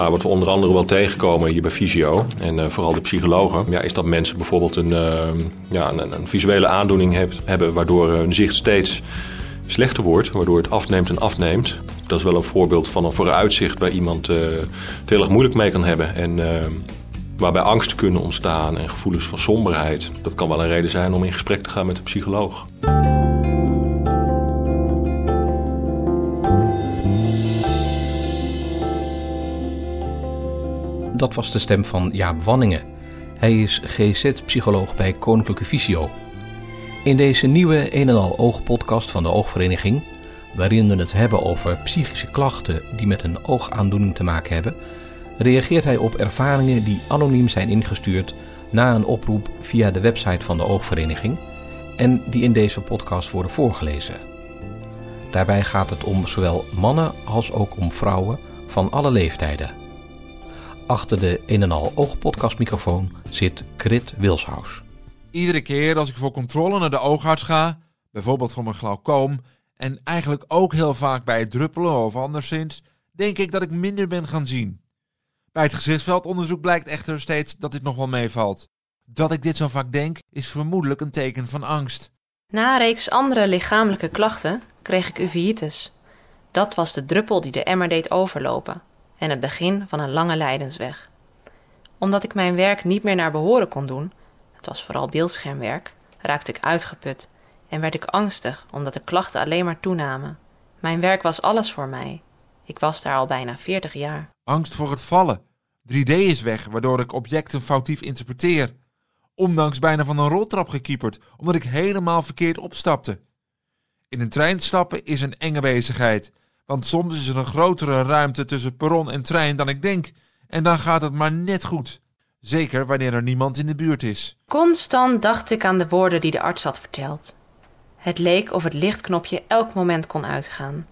Nou, wat we onder andere wel tegenkomen hier bij Visio en uh, vooral de psychologen, ja, is dat mensen bijvoorbeeld een, uh, ja, een, een, visuele aandoening heb, hebben waardoor hun zicht steeds slechter wordt, waardoor het afneemt en afneemt. Dat is wel een voorbeeld van een vooruitzicht waar iemand uh, heel erg moeilijk mee kan hebben. En waarbij angsten kunnen ontstaan en gevoelens van somberheid. Dat kan wel een reden zijn om in gesprek te gaan met een psycholoog. Dat was de stem van Jaap Wanningen. Hij is GZ-psycholoog bij Koninklijke Visio. In deze nieuwe een en al oog podcast van de Oogvereniging, waarin we het hebben over psychische klachten die met een oogaandoening te maken hebben, reageert hij op ervaringen die anoniem zijn ingestuurd na een oproep via de website van de Oogvereniging en die in deze podcast worden voorgelezen. Daarbij gaat het om zowel mannen als ook om vrouwen van alle leeftijden. Achter de een en al oogpodcastmicrofoon zit Krit Wilshaus. Iedere keer als ik voor controle naar de oogarts ga, bijvoorbeeld voor mijn glaucoom, en eigenlijk ook heel vaak bij het druppelen of anderszins, denk ik dat ik minder ben gaan zien. Bij het gezichtsveldonderzoek blijkt echter steeds dat dit nog wel meevalt. Dat ik dit zo vaak denk, is vermoedelijk een teken van angst. Na een reeks andere lichamelijke klachten kreeg ik uveitis. Dat was de druppel die de emmer deed overlopen en het begin van een lange lijdensweg. Omdat ik mijn werk niet meer naar behoren kon doen, het was vooral beeldschermwerk, raakte ik uitgeput en werd ik angstig omdat de klachten alleen maar toenamen. Mijn werk was alles voor mij. Ik was daar al bijna 40 jaar. Angst voor het vallen. 3D is weg, waardoor ik objecten foutief interpreteer. Ondanks bijna van een roltrap gekieperd, omdat ik helemaal verkeerd opstapte. In een trein stappen is een enge bezigheid, want soms is er een grotere ruimte tussen perron en trein dan ik denk, en dan gaat het maar net goed. Zeker wanneer er niemand in de buurt is. Constant dacht ik aan de woorden die de arts had verteld. Het leek of het lichtknopje elk moment kon uitgaan.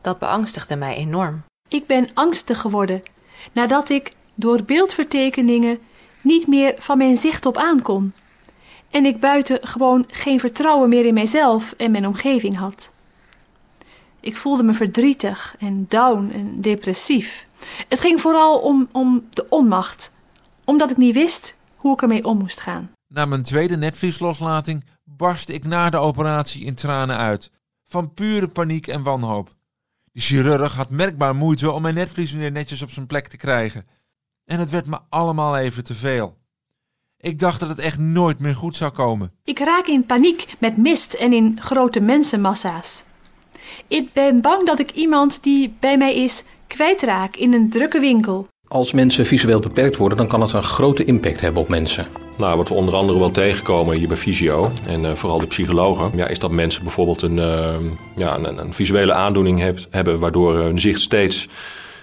Dat beangstigde mij enorm. Ik ben angstig geworden nadat ik door beeldvertekeningen niet meer van mijn zicht op aan kon. En ik buiten gewoon geen vertrouwen meer in mijzelf en mijn omgeving had. Ik voelde me verdrietig en down en depressief. Het ging vooral om, om de onmacht, omdat ik niet wist hoe ik ermee om moest gaan. Na mijn tweede netvliesloslating barstte ik na de operatie in tranen uit, van pure paniek en wanhoop. De chirurg had merkbaar moeite om mijn netvlies weer netjes op zijn plek te krijgen. En het werd me allemaal even te veel. Ik dacht dat het echt nooit meer goed zou komen. Ik raak in paniek met mist en in grote mensenmassa's. Ik ben bang dat ik iemand die bij mij is kwijtraak in een drukke winkel. Als mensen visueel beperkt worden, dan kan het een grote impact hebben op mensen. Nou, wat we onder andere wel tegenkomen hier bij Visio en uh, vooral de psychologen, ja, is dat mensen bijvoorbeeld een, uh, ja, een, een, visuele aandoening heb, hebben waardoor hun zicht steeds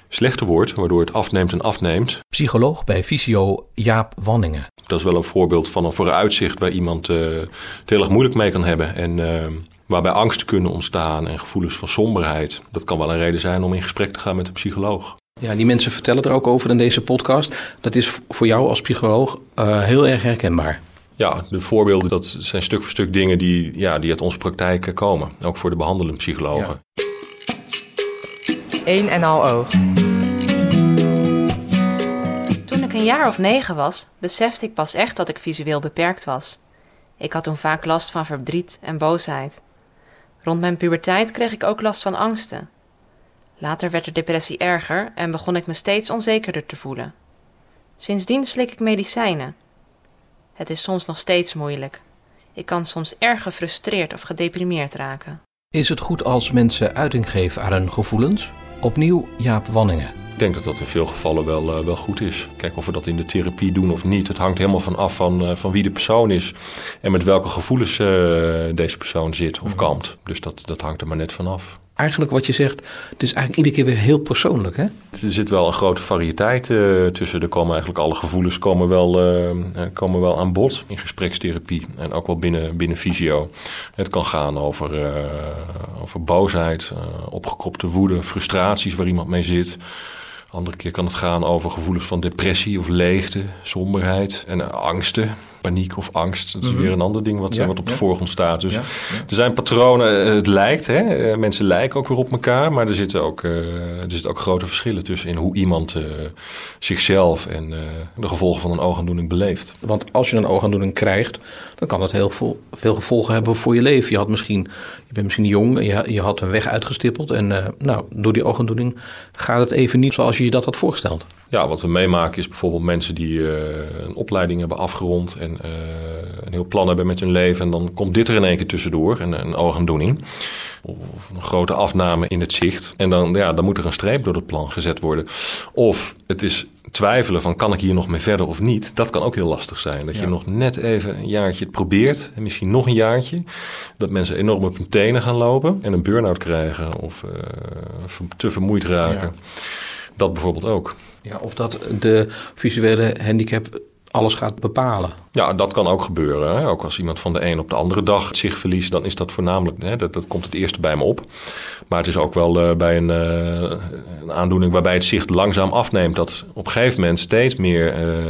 slechter wordt, waardoor het afneemt en afneemt. Psycholoog bij Visio Jaap Wanningen. Dat is wel een voorbeeld van een vooruitzicht waar iemand uh, het heel erg moeilijk mee kan hebben en waarbij angsten kunnen ontstaan en gevoelens van somberheid. Dat kan wel een reden zijn om in gesprek te gaan met een psycholoog. Ja, die mensen vertellen er ook over in deze podcast. Dat is voor jou als psycholoog uh, heel erg herkenbaar. Ja, de voorbeelden dat zijn stuk voor stuk dingen die, ja, die uit onze praktijk komen. Ook voor de behandelende psychologen. Eén en al oog. Toen ik een jaar of negen was, besefte ik pas echt dat ik visueel beperkt was. Ik had toen vaak last van verdriet en boosheid. Rond mijn puberteit kreeg ik ook last van angsten. Later werd de depressie erger en begon ik me steeds onzekerder te voelen. Sindsdien slik ik medicijnen. Het is soms nog steeds moeilijk. Ik kan soms erg gefrustreerd of gedeprimeerd raken. Is het goed als mensen uiting geven aan hun gevoelens? Opnieuw Jaap Wanningen. Ik denk dat dat in veel gevallen wel, uh, wel goed is. Kijk of we dat in de therapie doen of niet. Het hangt helemaal van af van, uh, van wie de persoon is. En met welke gevoelens uh, deze persoon zit of kampt. Dus dat, dat hangt er maar net van af eigenlijk wat je zegt, het is eigenlijk iedere keer weer heel persoonlijk. Hè? Er zit wel een grote variëteit uh, tussen. Er komen eigenlijk alle gevoelens komen wel, uh, komen wel aan bod in gesprekstherapie. En ook wel binnen, binnen visio. Het kan gaan over, uh, over boosheid, opgekropte woede, frustraties waar iemand mee zit. Andere keer kan het gaan over gevoelens van depressie of leegte, somberheid en angsten. Paniek of angst. Dat is Mhm. weer een ander ding wat, Ja, wat op de voorgrond staat. Dus er zijn patronen, eh, het lijkt, hè? eh, mensen lijken ook weer op elkaar, maar er zitten ook, eh, er zitten ook grote verschillen tussen in hoe iemand zichzelf en de gevolgen van een oogaandoening beleeft. Want als je een oogaandoening krijgt, dan kan dat heel veel, veel gevolgen hebben voor je leven. Je, had misschien, je bent misschien jong, je, je had een weg uitgestippeld. En nou, door die oogaandoening gaat het even niet zoals je je dat had voorgesteld. Ja, wat we meemaken is bijvoorbeeld mensen die eh, een opleiding hebben afgerond en eh, een heel plan hebben met hun leven. En dan komt dit er in één keer tussendoor, een, een oogaandoening. Of een grote afname in het zicht. En dan, ja, dan moet er een streep door het plan gezet worden. Of het is twijfelen van kan ik hier nog mee verder of niet. Dat kan ook heel lastig zijn. Dat Ja. je nog net even een jaartje het probeert. En misschien nog een jaartje. Dat mensen enorm op hun tenen gaan lopen. En een burn-out krijgen. Of eh, te vermoeid raken. Dat bijvoorbeeld ook. Ja, of dat de visuele handicap alles gaat bepalen. Ja, dat kan ook gebeuren. Hè? Ook als iemand van de een op de andere dag het zicht verliest, dan is dat voornamelijk, hè, dat, dat komt het eerste bij me op. Maar het is ook wel eh, bij een, eh, een aandoening waarbij het zicht langzaam afneemt, dat op een gegeven moment steeds meer eh,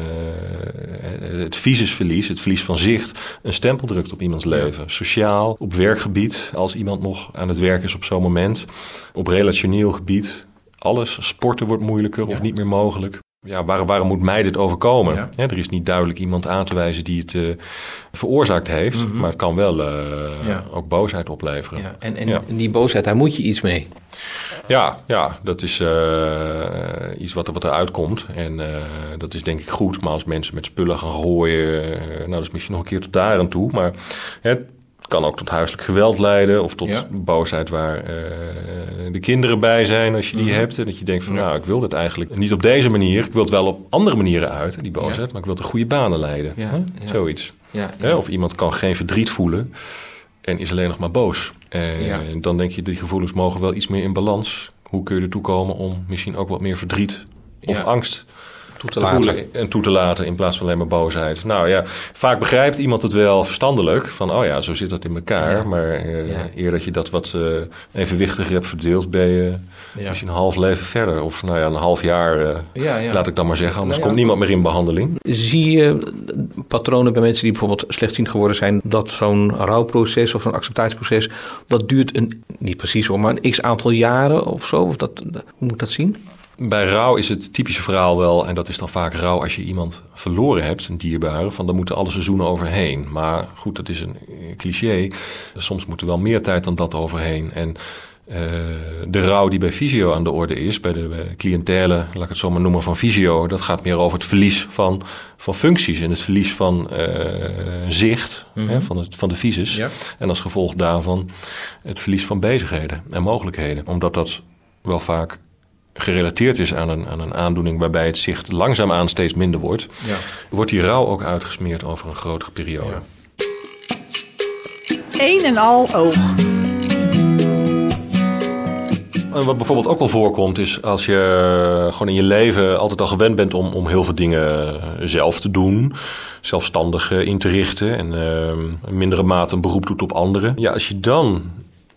het visusverlies, het verlies van zicht, een stempel drukt op iemands leven. Sociaal, op werkgebied, als iemand nog aan het werk is op zo'n moment, op relationeel gebied. Alles, sporten wordt moeilijker of niet meer mogelijk. Ja, waar, waarom moet mij dit overkomen? Ja. Er is niet duidelijk iemand aan te wijzen die het eh, veroorzaakt heeft. Mhm. Maar het kan wel eh, ook boosheid opleveren. Ja, en en die boosheid, daar moet je iets mee. Ja, ja dat is eh, iets wat, er- wat eruit komt. En dat is denk ik goed. Maar als mensen met spullen gaan gooien... nou, dat is misschien nog een keer tot daar aan toe. Maar het kan ook tot huiselijk geweld leiden... of tot Ja. boosheid waar eh, de kinderen bij zijn als je die Mhm. hebt. En dat je denkt van, Ja. nou, ik wil dit eigenlijk niet op deze manier. Ik wil het wel op andere manieren uit, die boosheid. Ja. Maar ik wil de goede banen leiden. Zoiets. Of iemand kan geen verdriet voelen en is alleen nog maar boos. En dan denk je, die gevoelens mogen wel iets meer in balans. Hoe kun je ertoe komen om misschien ook wat meer verdriet of angst toe te te laten. en toe te laten in plaats van alleen maar boosheid? Nou ja, vaak begrijpt iemand het wel verstandelijk van, oh ja, zo zit dat in elkaar. Ja. Maar eh, Ja. eer dat je dat wat eh, evenwichtiger hebt verdeeld, ben je Ja. misschien een half leven verder. Of nou ja, een half jaar, eh, laat ik dan maar zeggen. Anders Nou komt niemand meer in behandeling. Zie je patronen bij mensen die bijvoorbeeld slechtziend geworden zijn, dat zo'n rouwproces of zo'n acceptatieproces, dat duurt een, niet precies hoor, maar een x aantal jaren of zo? Of dat, hoe moet dat zien? Bij rouw is het typische verhaal wel, en dat is dan vaak rouw als je iemand verloren hebt, een dierbare, van dan moeten alle seizoenen overheen. Maar goed, dat is een eh, cliché. Soms moet er wel meer tijd dan dat overheen. En eh, de rouw die bij fysio aan de orde is, bij de bij cliëntele, laat ik het zo maar noemen, van fysio, dat gaat meer over het verlies van, van functies en het verlies van eh, zicht, hè, van, het, van de visus. Ja. En als gevolg daarvan het verlies van bezigheden en mogelijkheden. Omdat dat wel vaak gerelateerd is aan een, aan een aandoening waarbij het zicht langzaamaan steeds minder wordt, Ja. wordt die rouw ook uitgesmeerd over een grotere periode. Ja. Een en al oog. En wat bijvoorbeeld ook wel voorkomt is als je gewoon in je leven altijd al gewend bent om, om heel veel dingen eh, zelf te doen. Zelfstandig eh, in te richten en eh, in mindere mate een beroep doet op anderen. Ja, als je dan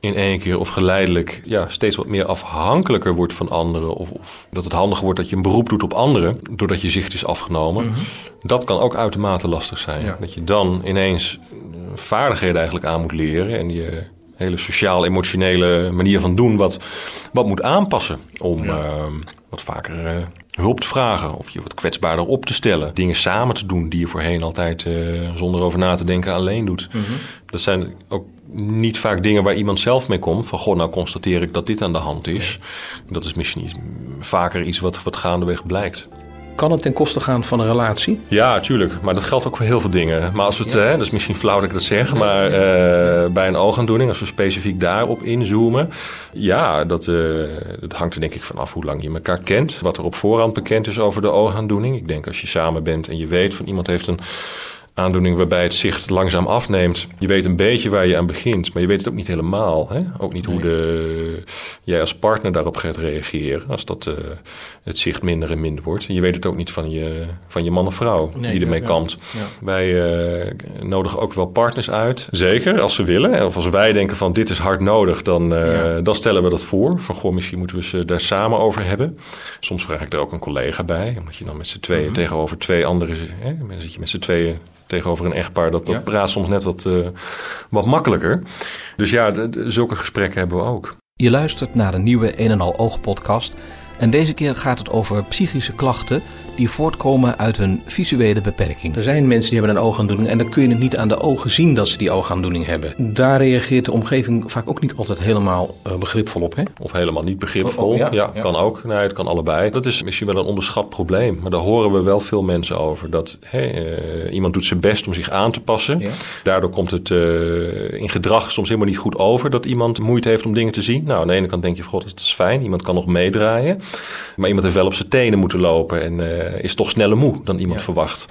in één keer of geleidelijk ja, steeds wat meer afhankelijker wordt van anderen. Of, of dat het handiger wordt dat je een beroep doet op anderen. Doordat je zicht is afgenomen. Dat kan ook uitermate lastig zijn. Ja. Dat je dan ineens eh, vaardigheden eigenlijk aan moet leren. En je hele sociaal-emotionele manier van doen wat, wat moet aanpassen. Om Ja. eh, wat vaker eh, hulp te vragen. Of je wat kwetsbaarder op te stellen. Dingen samen te doen die je voorheen altijd eh, zonder over na te denken alleen doet. Dat zijn ook niet vaak dingen waar iemand zelf mee komt. Van, goh, nou constateer ik dat dit aan de hand is. Dat is misschien iets- vaker iets wat, wat gaandeweg blijkt. Kan het ten koste gaan van een relatie? Ja, tuurlijk. Maar dat geldt ook voor heel veel dingen. Maar als we het, hè, dat is misschien flauw dat ik dat zeg, maar eh, bij een oogaandoening, als we specifiek daarop inzoomen, ja, dat, eh, dat hangt er denk ik vanaf hoe lang je elkaar kent. Wat er op voorhand bekend is over de oogaandoening. Ik denk als je samen bent en je weet van iemand heeft een aandoening waarbij het zicht langzaam afneemt. Je weet een beetje waar je aan begint, maar je weet het ook niet helemaal. Hè? Ook niet hoe de, jij als partner daarop gaat reageren als dat, eh, het zicht minder en minder wordt. En je weet het ook niet van je, van je man of vrouw Nee, die ermee ja, kampt. ja. Wij eh, nodigen ook wel partners uit. Zeker, als ze willen. Of als wij denken van dit is hard nodig, dan, eh, dan stellen we dat voor. Van goh, misschien moeten we ze daar samen over hebben. Soms vraag ik er ook een collega bij. Omdat je dan met z'n tweeën Mhm. tegenover twee anderen... Hè, dan zit je met z'n tweeën tegenover een echtpaar, dat, dat Ja. praat soms net wat, eh, wat makkelijker. Dus ja, de- de- zulke gesprekken hebben we ook. Je luistert naar een nieuwe Een en Al Oog podcast. En deze keer gaat het over psychische klachten die voortkomen uit een visuele beperking. Er zijn mensen die hebben een oogaandoening en dan kun je het niet aan de ogen zien dat ze die oogaandoening hebben. Daar reageert de omgeving vaak ook niet altijd helemaal eh, begripvol op. Hè? Of helemaal niet begripvol. Oh, oh, ja, ja, ja. kan ook. Nee, het kan allebei. Dat is misschien wel een onderschat probleem. Maar daar horen we wel veel mensen over. Dat hè, eh, iemand doet zijn best om zich aan te passen. Ja. Daardoor komt het eh, in gedrag soms helemaal niet goed over. Dat iemand moeite heeft om dingen te zien. Nou, aan de ene kant denk je, god, dat is fijn. Iemand kan nog meedraaien. Maar iemand heeft wel op zijn tenen moeten lopen. En eh, is toch sneller moe dan iemand Ja. verwacht.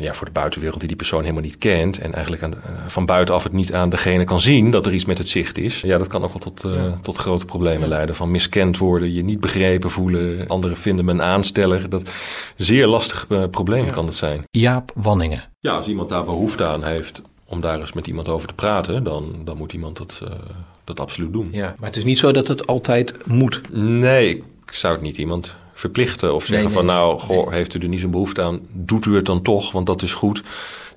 Ja. voor de buitenwereld die die persoon helemaal niet kent. En eigenlijk aan, eh, van buitenaf het niet aan degene kan zien dat er iets met het zicht is. Ja, dat kan ook wel tot, eh, tot grote problemen leiden. Van miskend worden, je niet begrepen voelen. Anderen vinden me een aansteller. Dat zeer lastig probleem kan dat zijn. Jaap Wanningen. Ja, als iemand daar behoefte aan heeft om daar eens met iemand over te praten, dan, dan moet iemand dat, dat absoluut doen. Ja, maar het is niet zo dat het altijd moet. Nee, zou het niet iemand verplichten of zeggen Nee, van nou, goh, heeft u er niet zo'n behoefte aan, doet u het dan toch, want dat is goed.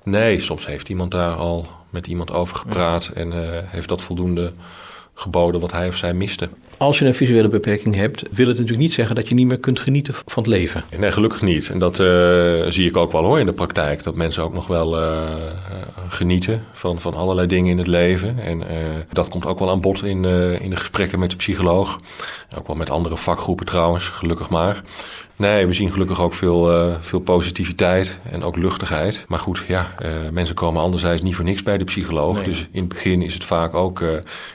Nee, soms heeft iemand daar al met iemand over gepraat en eh, heeft dat voldoende geboden wat hij of zij miste. Als je een visuele beperking hebt, wil het natuurlijk niet zeggen dat je niet meer kunt genieten van het leven. Nee, gelukkig niet. En dat eh, zie ik ook wel hoor in de praktijk. Dat mensen ook nog wel eh, genieten van, van allerlei dingen in het leven. En dat komt ook wel aan bod in, in de gesprekken met de psycholoog. Ook wel met andere vakgroepen trouwens, gelukkig maar. Nee, we zien gelukkig ook veel, eh, veel positiviteit en ook luchtigheid. Maar goed, ja, eh, mensen komen anderzijds niet voor niks bij de psycholoog. Nee. Dus in het begin is het vaak ook, eh,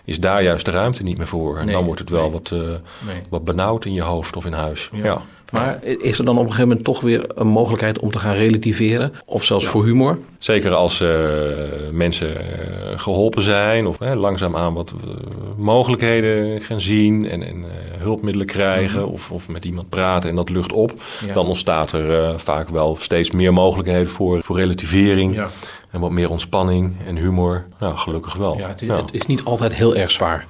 is daar juist de ruimte niet meer voor. En Nee, dan wordt het wel nee. wat, wat benauwd in je hoofd of in huis. ja. Maar is er dan op een gegeven moment toch weer een mogelijkheid om te gaan relativeren? Of zelfs voor humor? Zeker als eh, mensen eh, geholpen zijn of eh, langzaamaan wat eh, mogelijkheden gaan zien en, en hulpmiddelen krijgen of, of met iemand praten en dat lucht op, Mhm. Ja. dan ontstaat er vaak wel steeds meer mogelijkheden voor, voor relativering Ja. en wat meer ontspanning en humor. Nou, gelukkig wel. Ja, het, is, het is niet altijd heel erg zwaar.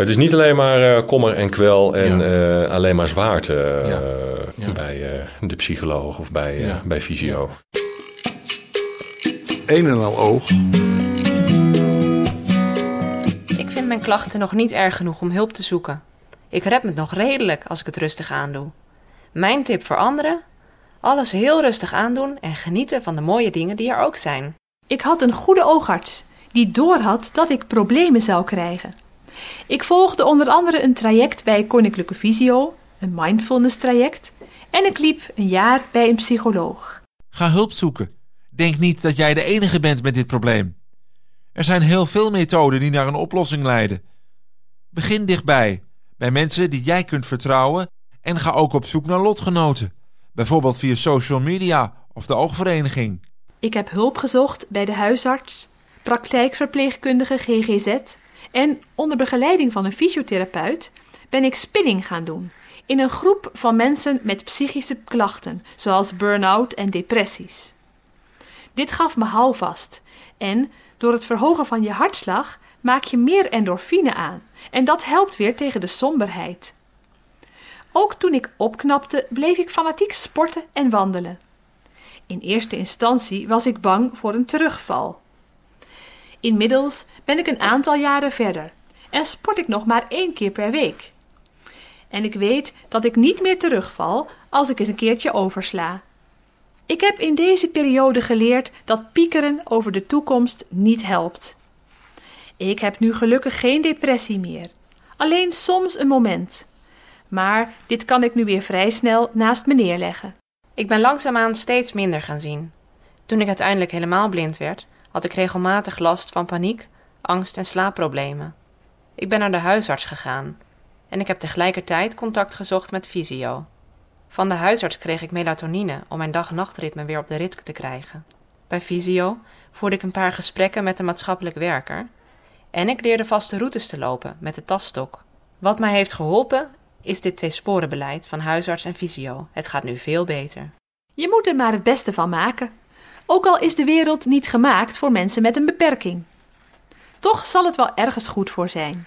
Het is niet alleen maar eh, kommer en kwel en Ja. eh, alleen maar zwaarte eh, Ja. Ja. bij eh, de psycholoog of bij, eh, bij fysio. Een en al oog. Ik vind mijn klachten nog niet erg genoeg om hulp te zoeken. Ik red me nog redelijk als ik het rustig aandoe. Mijn tip voor anderen? Alles heel rustig aandoen en genieten van de mooie dingen die er ook zijn. Ik had een goede oogarts die doorhad dat ik problemen zou krijgen. Ik volgde onder andere een traject bij Koninklijke Visio, een mindfulness traject, en ik liep een jaar bij een psycholoog. Ga hulp zoeken. Denk niet dat jij de enige bent met dit probleem. Er zijn heel veel methoden die naar een oplossing leiden. Begin dichtbij, bij mensen die jij kunt vertrouwen en ga ook op zoek naar lotgenoten. Bijvoorbeeld via social media of de oogvereniging. Ik heb hulp gezocht bij de huisarts, praktijkverpleegkundige GGZ en onder begeleiding van een fysiotherapeut ben ik spinning gaan doen in een groep van mensen met psychische klachten, zoals burn-out en depressies. Dit gaf me houvast en door het verhogen van je hartslag maak je meer endorfine aan en dat helpt weer tegen de somberheid. Ook toen ik opknapte, bleef ik fanatiek sporten en wandelen. In eerste instantie was ik bang voor een terugval. Inmiddels ben ik een aantal jaren verder en sport ik nog maar één keer per week. En ik weet dat ik niet meer terugval als ik eens een keertje oversla. Ik heb in deze periode geleerd dat piekeren over de toekomst niet helpt. Ik heb nu gelukkig geen depressie meer, alleen soms een moment. Maar dit kan ik nu weer vrij snel naast me neerleggen. Ik ben langzaamaan steeds minder gaan zien. Toen ik uiteindelijk helemaal blind werd, had ik regelmatig last van paniek, angst en slaapproblemen. Ik ben naar de huisarts gegaan en ik heb tegelijkertijd contact gezocht met fysio. Van de huisarts kreeg ik melatonine om mijn dag-nachtritme weer op de rit te krijgen. Bij fysio voerde ik een paar gesprekken met een maatschappelijk werker en ik leerde vaste routes te lopen met de taststok. Wat mij heeft geholpen is dit tweesporenbeleid van huisarts en fysio. Het gaat nu veel beter. Je moet er maar het beste van maken. Ook al is de wereld niet gemaakt voor mensen met een beperking. Toch zal het wel ergens goed voor zijn.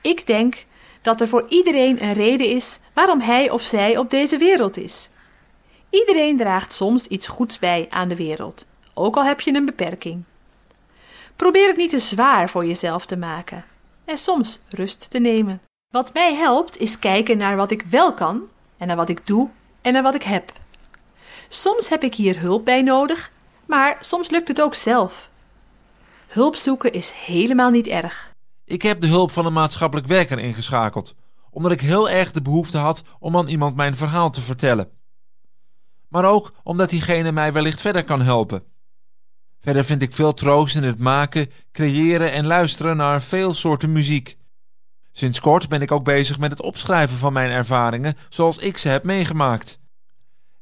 Ik denk dat er voor iedereen een reden is waarom hij of zij op deze wereld is. Iedereen draagt soms iets goeds bij aan de wereld, ook al heb je een beperking. Probeer het niet te zwaar voor jezelf te maken en soms rust te nemen. Wat mij helpt is kijken naar wat ik wel kan en naar wat ik doe en naar wat ik heb. Soms heb ik hier hulp bij nodig, maar soms lukt het ook zelf. Hulp zoeken is helemaal niet erg. Ik heb de hulp van een maatschappelijk werker ingeschakeld, omdat ik heel erg de behoefte had om aan iemand mijn verhaal te vertellen. Maar ook omdat diegene mij wellicht verder kan helpen. Verder vind ik veel troost in het maken, creëren en luisteren naar veel soorten muziek. Sinds kort ben ik ook bezig met het opschrijven van mijn ervaringen zoals ik ze heb meegemaakt.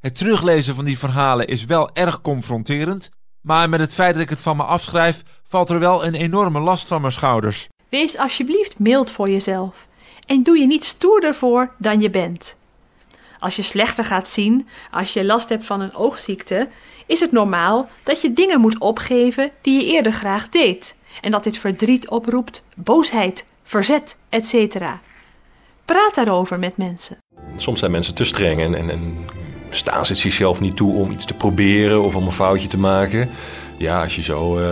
Het teruglezen van die verhalen is wel erg confronterend, maar met het feit dat ik het van me afschrijf, valt er wel een enorme last van mijn schouders. Wees alsjeblieft mild voor jezelf en doe je niet stoerder voor dan je bent. Als je slechter gaat zien, als je last hebt van een oogziekte, is het normaal dat je dingen moet opgeven die je eerder graag deed en dat dit verdriet oproept, boosheid, verzet, etc. Praat daarover met mensen. Soms zijn mensen te streng en, en, en staan ze het zichzelf niet toe om iets te proberen of om een foutje te maken. Ja, als je zo uh,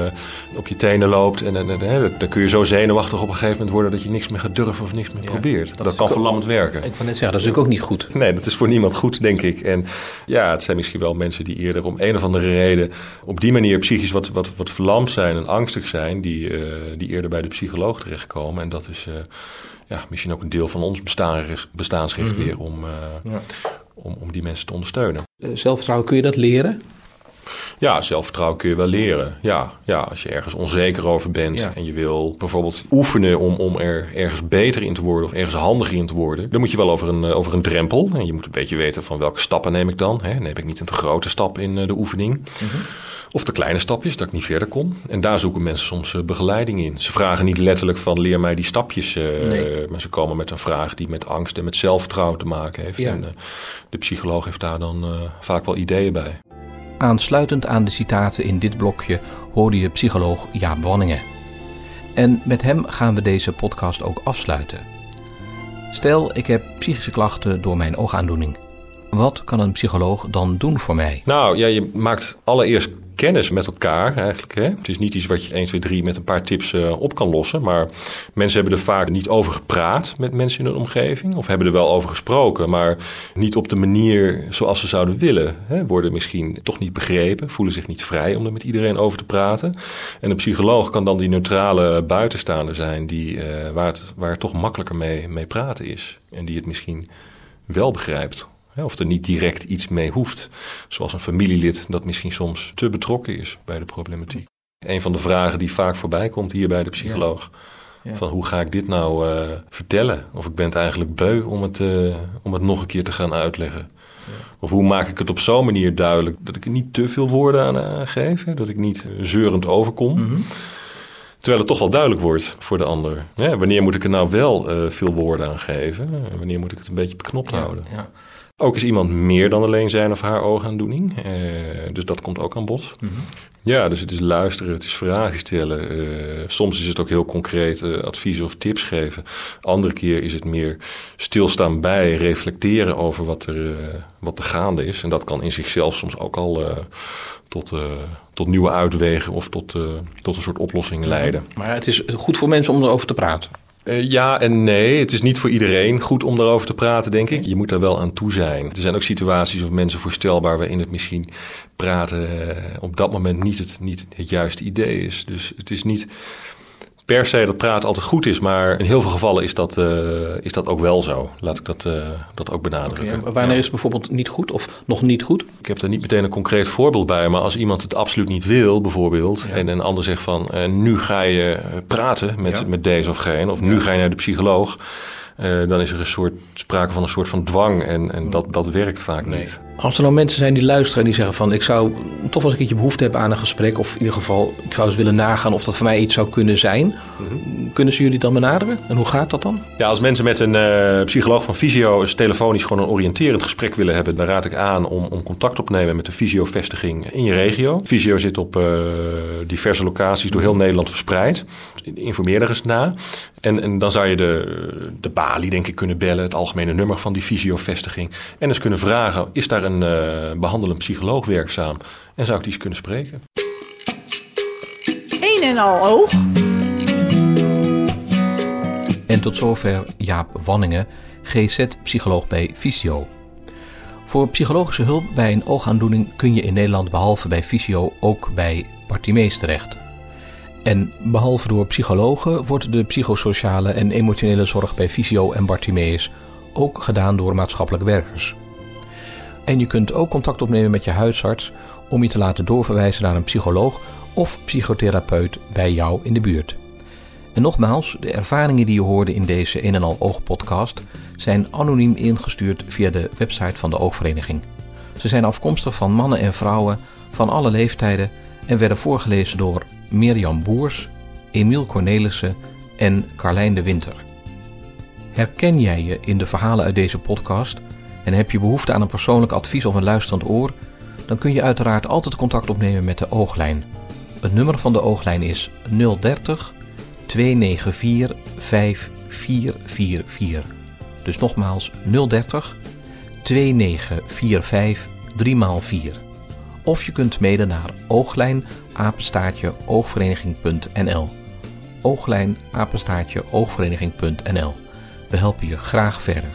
op je tenen loopt, en, en, en, dan kun je zo zenuwachtig op een gegeven moment worden dat je niks meer gaat durven of niks meer Ja, probeert. Dat, dat kan is- verlammend werken. Ik van net zeggen, dat is natuurlijk ook niet goed. Nee, dat is voor niemand goed, denk ik. En ja, het zijn misschien wel mensen die eerder om een of andere reden op die manier psychisch wat, wat, wat verlamd zijn en angstig zijn, die, eh, die eerder bij de psycholoog terechtkomen. En dat is eh, ja, misschien ook een deel van ons bestaan, bestaansrecht weer om, eh, Ja. Om, om die mensen te ondersteunen. Eh, Zelfvertrouwen, kun je dat leren? Ja, zelfvertrouwen kun je wel leren. Ja, ja als je ergens onzeker over bent Ja. en je wil bijvoorbeeld oefenen om, om er ergens beter in te worden of ergens handiger in te worden, dan moet je wel over een, eh, over een drempel. En je moet een beetje weten van welke stappen neem ik dan. Hè? Neem ik niet een te grote stap in eh, de oefening. Of de kleine stapjes, dat ik niet verder kom. En daar zoeken mensen soms eh, begeleiding in. Ze vragen niet letterlijk van leer mij die stapjes. eh, Nee. Maar ze komen met een vraag die met angst en met zelfvertrouwen te maken heeft. Ja. En eh, de psycholoog heeft daar dan vaak wel ideeën bij. Aansluitend aan de citaten in dit blokje hoorde je psycholoog Jaap Wanningen. En met hem gaan we deze podcast ook afsluiten. Stel, ik heb psychische klachten door mijn oogaandoening. Wat kan een psycholoog dan doen voor mij? Nou ja, je maakt allereerst kennis met elkaar eigenlijk. Hè? Het is niet iets wat je 1, 2, 3 met een paar tips eh, op kan lossen. Maar mensen hebben er vaak niet over gepraat met mensen in hun omgeving. Of hebben er wel over gesproken, maar niet op de manier zoals ze zouden willen. Hè? Worden misschien toch niet begrepen, voelen zich niet vrij om er met iedereen over te praten. En een psycholoog kan dan die neutrale buitenstaander zijn die, eh, waar, het, waar toch makkelijker mee, mee praten is. En die het misschien wel begrijpt. Of er niet direct iets mee hoeft. Zoals een familielid dat misschien soms te betrokken is bij de problematiek. Een van de vragen die vaak voorbij komt hier bij de psycholoog. Ja. Van hoe ga ik dit nou eh, vertellen? Of ik ben het eigenlijk beu om het, eh, om het nog een keer te gaan uitleggen. Of hoe maak ik het op zo'n manier duidelijk dat ik er niet te veel woorden aan eh, geef. hè? Dat ik niet zeurend overkom. Mhm. Terwijl het toch wel duidelijk wordt voor de ander. Wanneer moet ik er nou wel veel woorden aan geven? En wanneer moet ik het een beetje beknopt houden? Ja. Ook is iemand meer dan alleen zijn of haar oogaandoening. Eh, dus dat komt ook aan bod. Ja, dus het is luisteren, het is vragen stellen. Eh, soms is het ook heel concreet eh, adviezen of tips geven. Andere keer is het meer stilstaan bij, reflecteren over wat er, wat er gaande is. En dat kan in zichzelf soms ook al tot, tot nieuwe uitwegen of tot, tot een soort oplossing leiden. Maar het is goed voor mensen om erover te praten. Eh, ja en nee. Het is niet voor iedereen goed om daarover te praten, denk ik. Je moet daar wel aan toe zijn. Er zijn ook situaties of mensen voorstelbaar waarin het misschien praten eh, op dat moment niet het, niet het juiste idee is. Dus het is niet per se dat praten altijd goed is, maar in heel veel gevallen is dat, eh, is dat ook wel zo. Laat ik dat, eh, dat ook benadrukken. Ja, wanneer is het bijvoorbeeld niet goed of nog niet goed? Ik heb er niet meteen een concreet voorbeeld bij, maar als iemand het absoluut niet wil, bijvoorbeeld, en een ander zegt van eh, nu ga je praten met, Ja. met deze of geen, of nu ga je naar de psycholoog, eh, dan is er een soort sprake van een soort van dwang en, en dat, dat werkt vaak niet. Als er nou mensen zijn die luisteren en die zeggen van... ik zou toch wel eens een keertje behoefte hebben aan een gesprek... of in ieder geval, ik zou eens willen nagaan of dat voor mij iets zou kunnen zijn... kunnen ze jullie dan benaderen? En hoe gaat dat dan? Ja, als mensen met een eh, psycholoog van Visio eens telefonisch gewoon een oriënterend gesprek willen hebben, dan raad ik aan om, om contact op te nemen met de Visio-vestiging in je regio. Visio zit op eh, diverse locaties door heel Nederland verspreid. Informeer er eens na. En, en dan zou je de, de balie, denk ik, kunnen bellen, het algemene nummer van die Visio-vestiging. En eens kunnen vragen: is daar een eh, behandelend psycholoog werkzaam? En zou ik die eens kunnen spreken? een en al oog. En tot zover Jaap Wanningen, GZ-psycholoog bij Visio. Voor psychologische hulp bij een oogaandoening kun je in Nederland behalve bij Visio ook bij Bartimees terecht. En behalve door psychologen wordt de psychosociale en emotionele zorg bij Visio en Bartimeus ook gedaan door maatschappelijk werkers. En je kunt ook contact opnemen met je huisarts om je te laten doorverwijzen naar een psycholoog of psychotherapeut bij jou in de buurt. En nogmaals, de ervaringen die je hoorde in deze een en al oog podcast zijn anoniem ingestuurd via de website van de oogvereniging. Ze zijn afkomstig van mannen en vrouwen van alle leeftijden en werden voorgelezen door Mirjam Boers, Emiel Cornelissen en Carlijn de Winter. Herken jij je in de verhalen uit deze podcast en heb je behoefte aan een persoonlijk advies of een luisterend oor? Dan kun je uiteraard altijd contact opnemen met de Ooglijn. Het nummer van de Ooglijn is 030 294 5444. Dus nogmaals 030 2945 3x4. Of je kunt mede naar ooglijn apenstaartje oogvereniging.nl. Ooglijn apenstaartje oogvereniging.nl. We helpen je graag verder.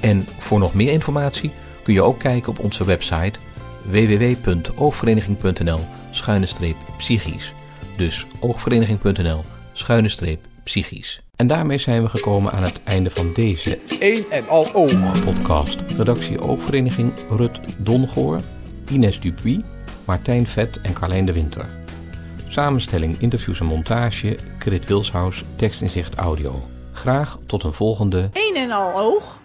En voor nog meer informatie kun je ook kijken op onze website www.oogvereniging.nl schuine streep psychisch. Dus oogvereniging.nl schuine streep psychisch. En daarmee zijn we gekomen aan het einde van deze Een en al oog. podcast. Redactie Oogvereniging Rut Dongoor, Ines Dupuy, Martijn Vet en Carlijn de Winter. Samenstelling, interviews en montage, Krit Wilshuis, tekst in zicht audio. Graag tot een volgende Een en al oog.